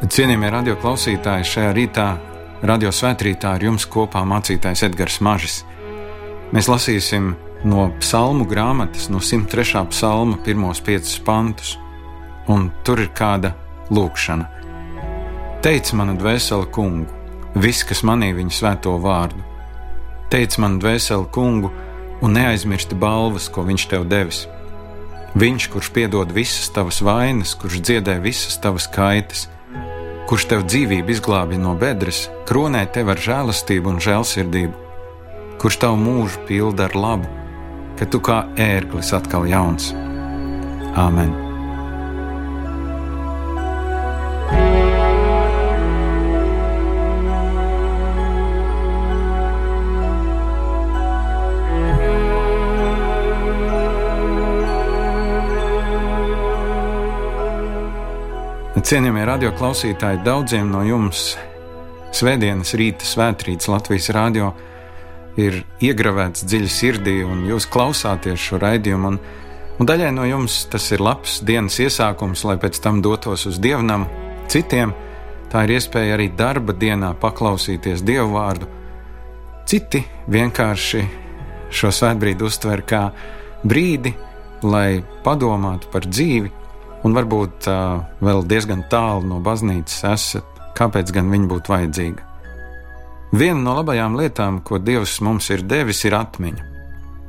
Cienījamie radio klausītāji, šajā rītā, radio svētkrītā ar jums kopā mācītājs Edgars Mažis. Mēs lasīsim no psalmu grāmatas, no 103. psalma, pirmos piecus pantus, un tur ir kāda lūkšana. Teic man, dvēseli kungu, viss, kas manī viņa svēto vārdu. Teic man, dvēseli kungu, un neaizmirsti balvas, ko viņš tev devis. Viņš, kurš piedod visas tavas vainas, kurš dziedē visas tavas kaitas, kurš tev dzīvību izglābj no bedres, kronē tev ar žēlastību un žēlsirdību, kurš tavu mūžu pilda ar labu, ka tu kā ērglis atkal jauns. Āmen! Cienījamie radioklausītāji, daudziem no jums Svētdienas rīta svētkrīts Latvijas rādio ir iegravēts dziļi sirdī, un jūs klausāties šo raidījumu. Un, un daļai no jums tas ir labs dienas iesākums, lai pēc tam dotos uz dievnam. Citiem tā ir iespēja arī darba dienā paklausīties dievu vārdu. Citi vienkārši šo svētbrīdi uztver kā brīdi, lai padomātu par dzīvi un varbūt uh, vēl diezgan tālu no baznīcas esat, kāpēc gan viņa būtu vajadzīga? Viena no labajām lietām, ko Dievs mums ir devis, ir atmiņa.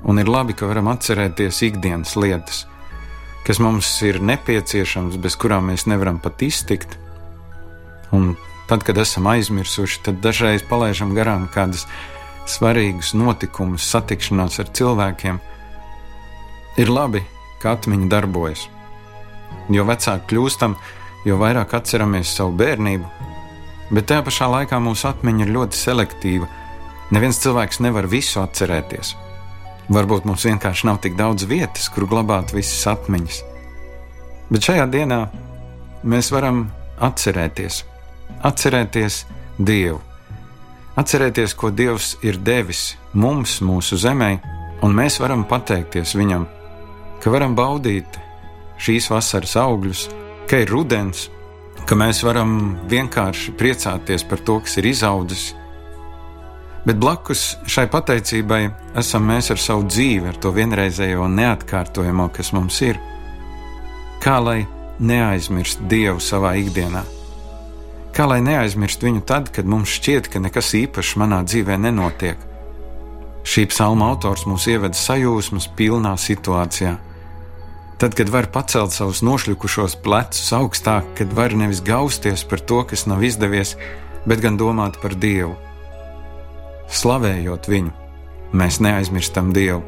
Un ir labi, ka varam atcerēties ikdienas lietas, kas mums ir nepieciešamas, bez kurām mēs nevaram pat iztikt. Un tad, kad esam aizmirsuši, tad dažreiz palaidām garām kādas svarīgas notikumus, satikšanās ar cilvēkiem. Ir labi, ka atmiņa darbojas. Jo vecāki kļūstam, jo vairāk atceramies savu bērnību, bet tajā pašā laikā mūsu atmiņa ir ļoti selektīva. Neviens cilvēks nevar visu atcerēties. Varbūt mums vienkārši nav tik daudz vietas, kur glabāt visas atmiņas. Bet šajā dienā mēs varam atcerēties, atcerēties Dievu, atcerēties, ko Dievs ir devis mums, mūsu zemē, un mēs varam pateikties Viņam, ka varam baudīt šīs vasaras augļus, ka ir rudens, ka mēs varam vienkārši priecāties par to, kas ir izaudzis. Bet blakus šai pateicībai esam mēs ar savu dzīvi, ar to vienreizējo neatkārtojamo, kas mums ir. Kā lai neaizmirst Dievu savā ikdienā? Kā lai neaizmirst viņu tad, kad mums šķiet, ka nekas īpašs manā dzīvē nenotiek? Šī psalma autors mūs ieveda sajūsmas pilnā situācijā Tad, kad var pacelt savus nošļukušos plecus augstāk, kad var nevis gausties par to, kas nav izdevies, bet gan domāt par Dievu. Slavējot viņu, mēs neaizmirstam Dievu.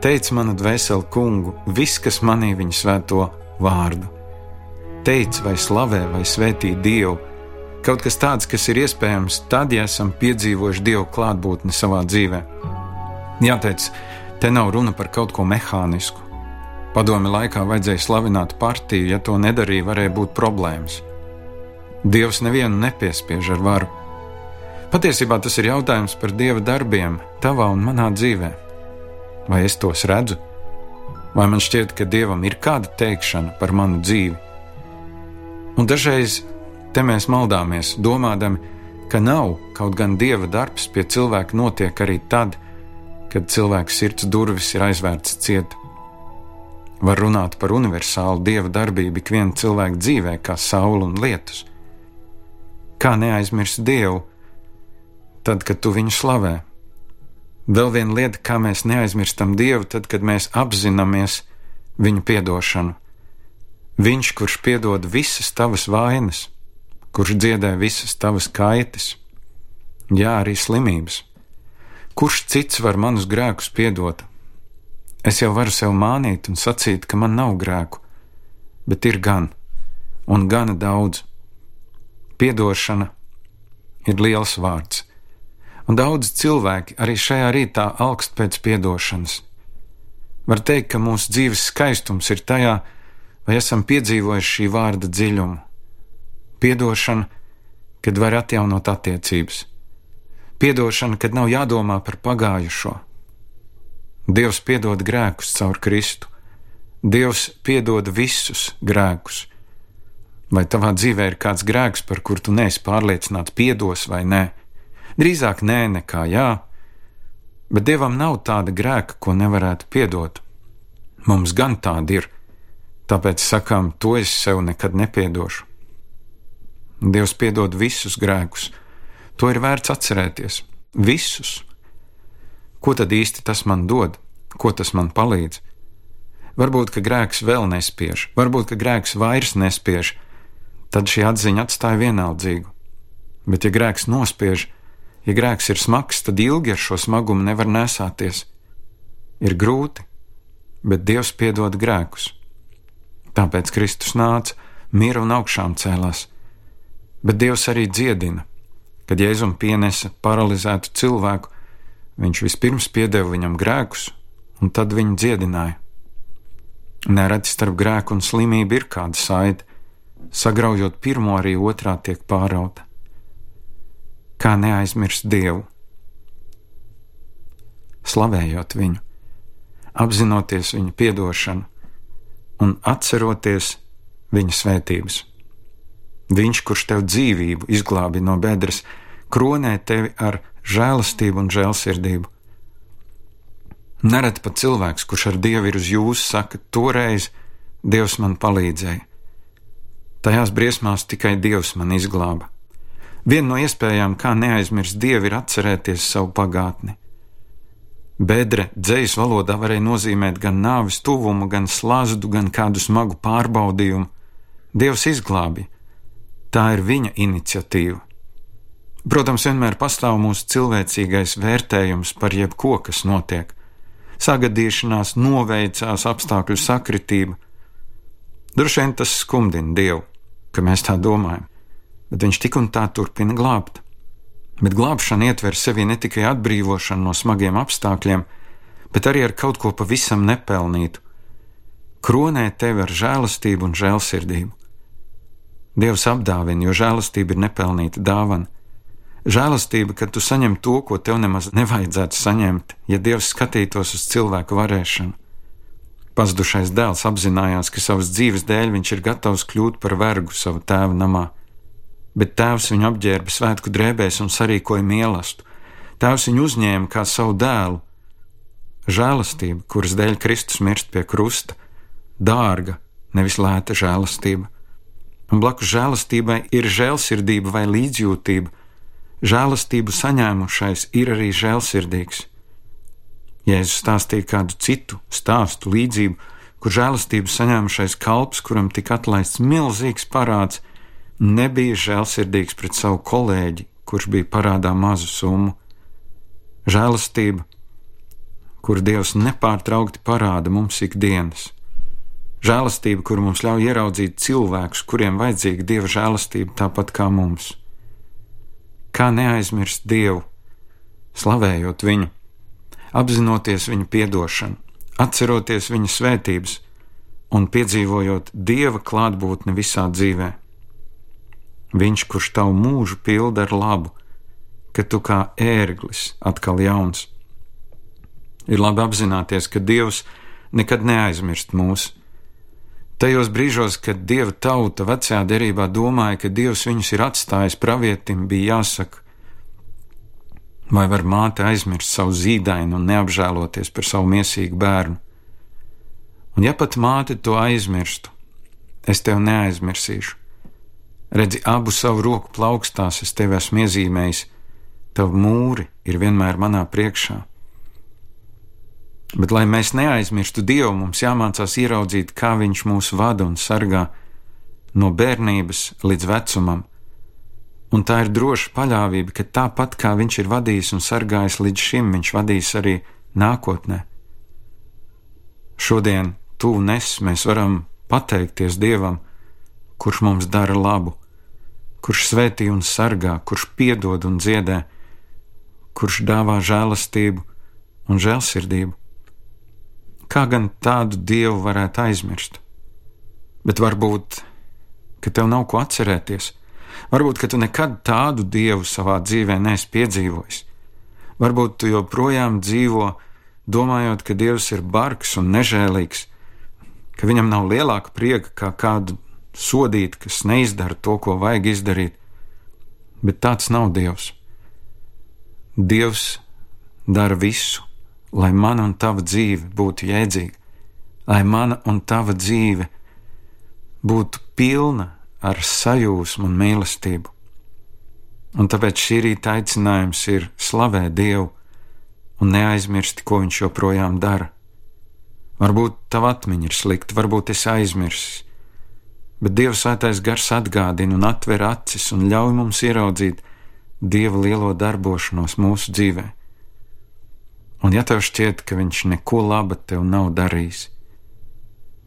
Teic mana dvēsele kungu, viss, kas manī viņa svēto vārdu. Teic vai slavē vai svētī Dievu, kaut kas tāds, kas ir iespējams tad, ja esam piedzīvojuši Dievu klātbūtni savā dzīvē. Jāteic, te nav runa par kaut ko mehānisku Padomi laikā vajadzēja slavināt partiju, ja to nedarīja, varēja būt problēmas. Dievs nevienu nepiespiež ar varu. Patiesībā tas ir jautājums par dieva darbiem tavā un manā dzīvē. Vai es tos redzu? Vai man šķiet, ka dievam ir kāda teikšana par manu dzīvi? Un dažreiz te mēs maldāmies, domādami, ka nav kaut gan dieva darbs pie cilvēka notiek arī tad, kad cilvēka sirds durvis ir aizvērts cieta. Var runāt par universālu dieva darbību ikviena cilvēka dzīvē, kā saule un lietus. Kā neaizmirst dievu, tad, kad tu viņu slavē? Vēl viena lieta, kā mēs neaizmirstam dievu, tad, kad mēs apzināmies viņu piedošanu. Viņš, kurš piedod visas tavas vainas, kurš dziedē visas tavas kaitas, jā, arī slimības. Kurš cits var manus grēkus piedot? Es jau varu sev mānīt un sacīt, ka man nav grēku, bet ir gan, un gana daudz. Piedošana ir liels vārds, un daudz cilvēki arī šajā rītā augst pēc piedošanas. Var teikt, ka mūsu dzīves skaistums ir tajā, vai esam piedzīvojuši šī vārda dziļumu. Piedošana, kad var atjaunot attiecības, piedošana, kad nav jādomā par pagājušo Dievs piedod grēkus caur Kristu. Dievs piedod visus grēkus. Vai tavā dzīvē ir kāds grēks, par kuru tu neesi pārliecināts, piedos vai nē? Drīzāk nē, nekā jā, bet Dievam nav tāda grēka, ko nevarētu piedot. Mums gan tāda ir, tāpēc sakām, to es sev nekad nepiedošu. Dievs piedod visus grēkus, to ir vērts atcerēties. Visus! Ko tad īsti tas man dod? Ko tas man palīdz? Varbūt, ka grēks vēl nespiež, varbūt, ka grēks vairs nespiež, tad šī atziņa atstāja vienaldzīgu. Bet, ja grēks nospiež, ja grēks ir smags, tad ilgi ar šo smagumu nevar nesāties. Ir grūti, bet Dievs piedod grēkus. Tāpēc Kristus nāca, mira un augšām cēlās, bet Dievs arī dziedina. Kad Jēzum pienesa paralizētu cilvēku, viņš vispirms piedeva viņam grēkus, un tad viņu dziedināja. Nereti starp grēku un slimību ir kāda saite, sagraujot pirmo, arī otrā tiek pārauta. Kā neaizmirst Dievu, slavējot viņu, apzinoties viņa piedošanu un atceroties viņa svētības. Viņš, kurš tev dzīvību izglābi no bedres, kronē tevi ar žēlastību un žēlsirdību. Nereti pat cilvēks, kurš ar Dievu ir uz jums, saka, toreiz Dievs man palīdzēja. Tajās briesmās tikai Dievs man izglāba. Viena no iespējām, kā neaizmirst Dievu, ir atcerēties savu pagātni. Bedre dzējas valodā varēja nozīmēt gan nāvis tuvumu, gan slazdu, gan kādu smagu pārbaudījumu. Dievs izglābi. Tā ir viņa iniciatīva. Protams, vienmēr pastāv mūsu cilvēcīgais vērtējums par jebko, kas notiek. Sagadīšanās, noveicās, apstākļu sakritība. Droši vien tas skumdina Dievu, ka mēs tā domājam, bet Viņš tik un tā turpina glābt. Bet glābšana ietver sevi ne tikai atbrīvošanu no smagiem apstākļiem, bet arī ar kaut ko pavisam nepelnītu. Kronē tevi ar žēlastību un žēlsirdību. Dievs apdāvina, jo žēlastība ir nepelnīta dāvana. Žēlastība, kad tu saņem to, ko tev nemaz nevajadzētu saņemt, ja Dievs skatītos uz cilvēku varēšanu. Pazudušais dēls apzinājās, ka savas dzīves dēļ viņš ir gatavs kļūt par vergu savu tēva namā, bet tēvs viņu apģērba svētku drēbēs un sarīkoja mīlestību. Tēvs viņu uzņēma kā savu dēlu. Žēlastība, kuras dēļ Kristus mirst pie krusta, dārga, nevis lēta žēlastība. Un blakus žēlastībai ir žēlsirdība vai līdzjūtība, žēlastību saņēmušais ir arī žēlsirdīgs. Jēzus stāstīja kādu citu stāstu līdzību, kur žēlastību saņēmušais kalps, kuram tika atlaists milzīgs parāds, nebija žēlsirdīgs pret savu kolēģi, kurš bija parādā mazu summu. Žēlastība, kur Dievs nepārtraukti parāda mums ikdienas. Žēlastība, kur mums ļauj ieraudzīt cilvēkus, kuriem vajadzīga Dieva žēlastība tāpat kā mums kā neaizmirst Dievu, slavējot viņu, apzinoties viņa piedošanu, atceroties viņa svētības un piedzīvojot Dieva klātbūtni visā dzīvē. Viņš, kurš tavu mūžu pilda ar labu, ka tu kā ērglis atkal jauns. Ir labi apzināties, ka Dievs nekad neaizmirst mūsu Tajos brīžos, kad dieva tauta vecajā derībā domāja, ka dievs viņus ir atstājis pravietim, bija jāsaka, vai var māte aizmirst savu zīdainu un neapžēloties par savu miesīgu bērnu. Un ja pat māte to aizmirstu, es tevi neaizmirsīšu. Redzi, abu savu roku plaukstās, es tevi esmu iezīmējis, tavi mūri ir vienmēr manā priekšā. Bet, lai mēs neaizmirstu Dievu, mums jāmācās ieraudzīt, kā Viņš mūs vada un sargā no bērnības līdz vecumam. Un tā ir droša paļāvība, ka tāpat kā Viņš ir vadījis un sargājis līdz šim, Viņš vadīs arī nākotnē. Šodien, tuvu nes, mēs varam pateikties Dievam, kurš mums dara labu, kurš svētī un sargā, kurš piedod un dziedē, kurš dāvā žēlastību un žēlsirdību. Kā gan tādu dievu varētu aizmirst? Bet varbūt, ka tev nav ko atcerēties. Varbūt, ka tu nekad tādu dievu savā dzīvē neesi piedzīvojis. Varbūt tu joprojām dzīvo domājot, ka dievs ir bargs un nežēlīgs, ka viņam nav lielāka prieka kā kādu sodīt, kas neizdara to, ko vajag izdarīt, bet tāds nav Dievs. Dievs dara visu, lai mana un tava dzīve būtu jēdzīga, lai mana un tava dzīve būtu pilna ar sajūsmu un mīlestību. Un tāpēc šī rīta aicinājums ir slavēt Dievu un neaizmirsti, ko Viņš joprojām dara. Varbūt tava atmiņa ir slikta, varbūt es aizmirsis, bet Dieva svētais gars atgādina un atver acis un ļauj mums ieraudzīt Dieva lielo darbošanos mūsu dzīvē. Un ja tev šķiet, ka Viņš neko laba tev nav darījis,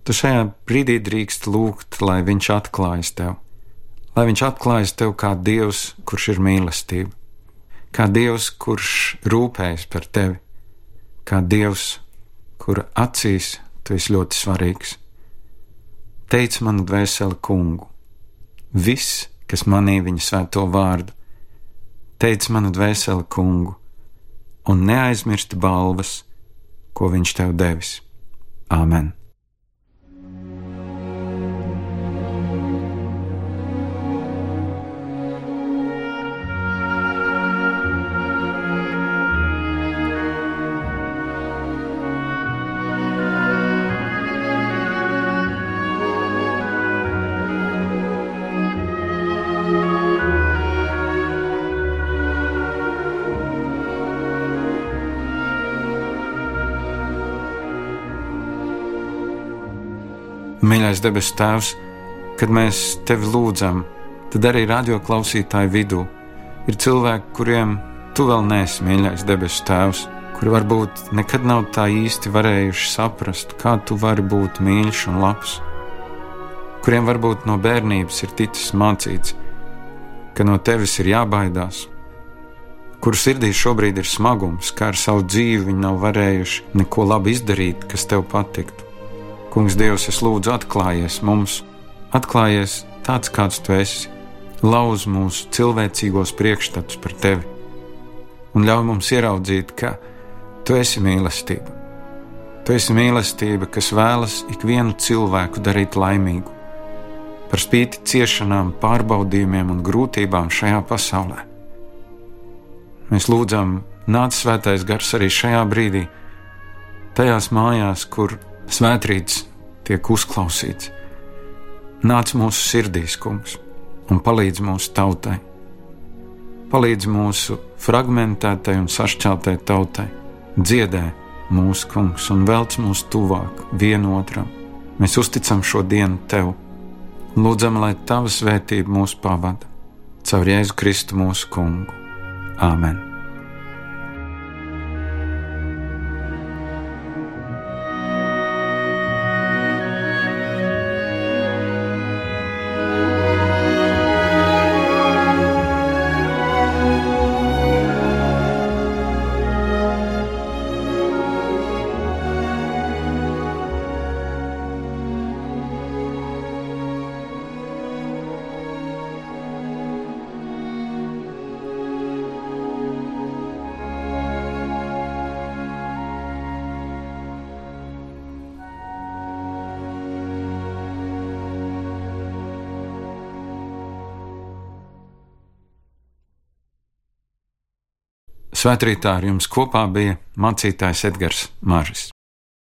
tu šajā brīdī drīkst lūgt, lai Viņš atklājas tev, lai Viņš atklājas tev kā Dievs, kurš ir mīlestība, kā Dievs, kurš rūpējas par tevi, kā Dievs, kura acīs tu esi ļoti svarīgs. Teic manu dvēseli kungu, viss, kas manī viņa svēto vārdu, teic manu dvēseli kungu, un neaizmirsti balvas, ko viņš tev devis. Āmen! Mīļais debesu Tēvs, kad mēs tevi lūdzam, tad arī radio klausītāju vidū ir cilvēki, kuriem tu vēl neesi mīļais debesu Tēvs, kuri varbūt nekad nav tā īsti varējuši saprast, kā tu vari būt mīļš un labs, kuriem varbūt no bērnības ir ticis mācīts, ka no tevis ir jābaidās, kuru sirdī šobrīd ir smagums, kā ar savu dzīvi viņi nav varējuši neko labi izdarīt, kas tev patiktu. Kungs, Dievs, es lūdzu, atklājies mums, atklājies tāds, kāds tu esi, lauz mūsu cilvēcīgos priekšstats par tevi un ļauj mums ieraudzīt, ka tu esi mīlestība. Tu esi mīlestība, kas vēlas ikvienu cilvēku darīt laimīgu, par spīti ciešanām, pārbaudījumiem un grūtībām šajā pasaulē. Mēs lūdzam, nāc svētais gars arī šajā brīdī, tajās mājās, kur Svētrīts tiek uzklausīts. Nāc mūsu sirdīs, kungs, un palīdz mūsu tautai. Palīdz mūsu fragmentētai un sašķeltai tautai, dziedē mūsu kungs un velc mūs tuvāk vienotram. Mēs uzticam šo dienu tev, lūdzam, lai tava svētība mūs pavada caur Jēzu Kristu mūsu kungu. Āmen! Svētrītā ar jums kopā bija mācītājs Edgars Māris.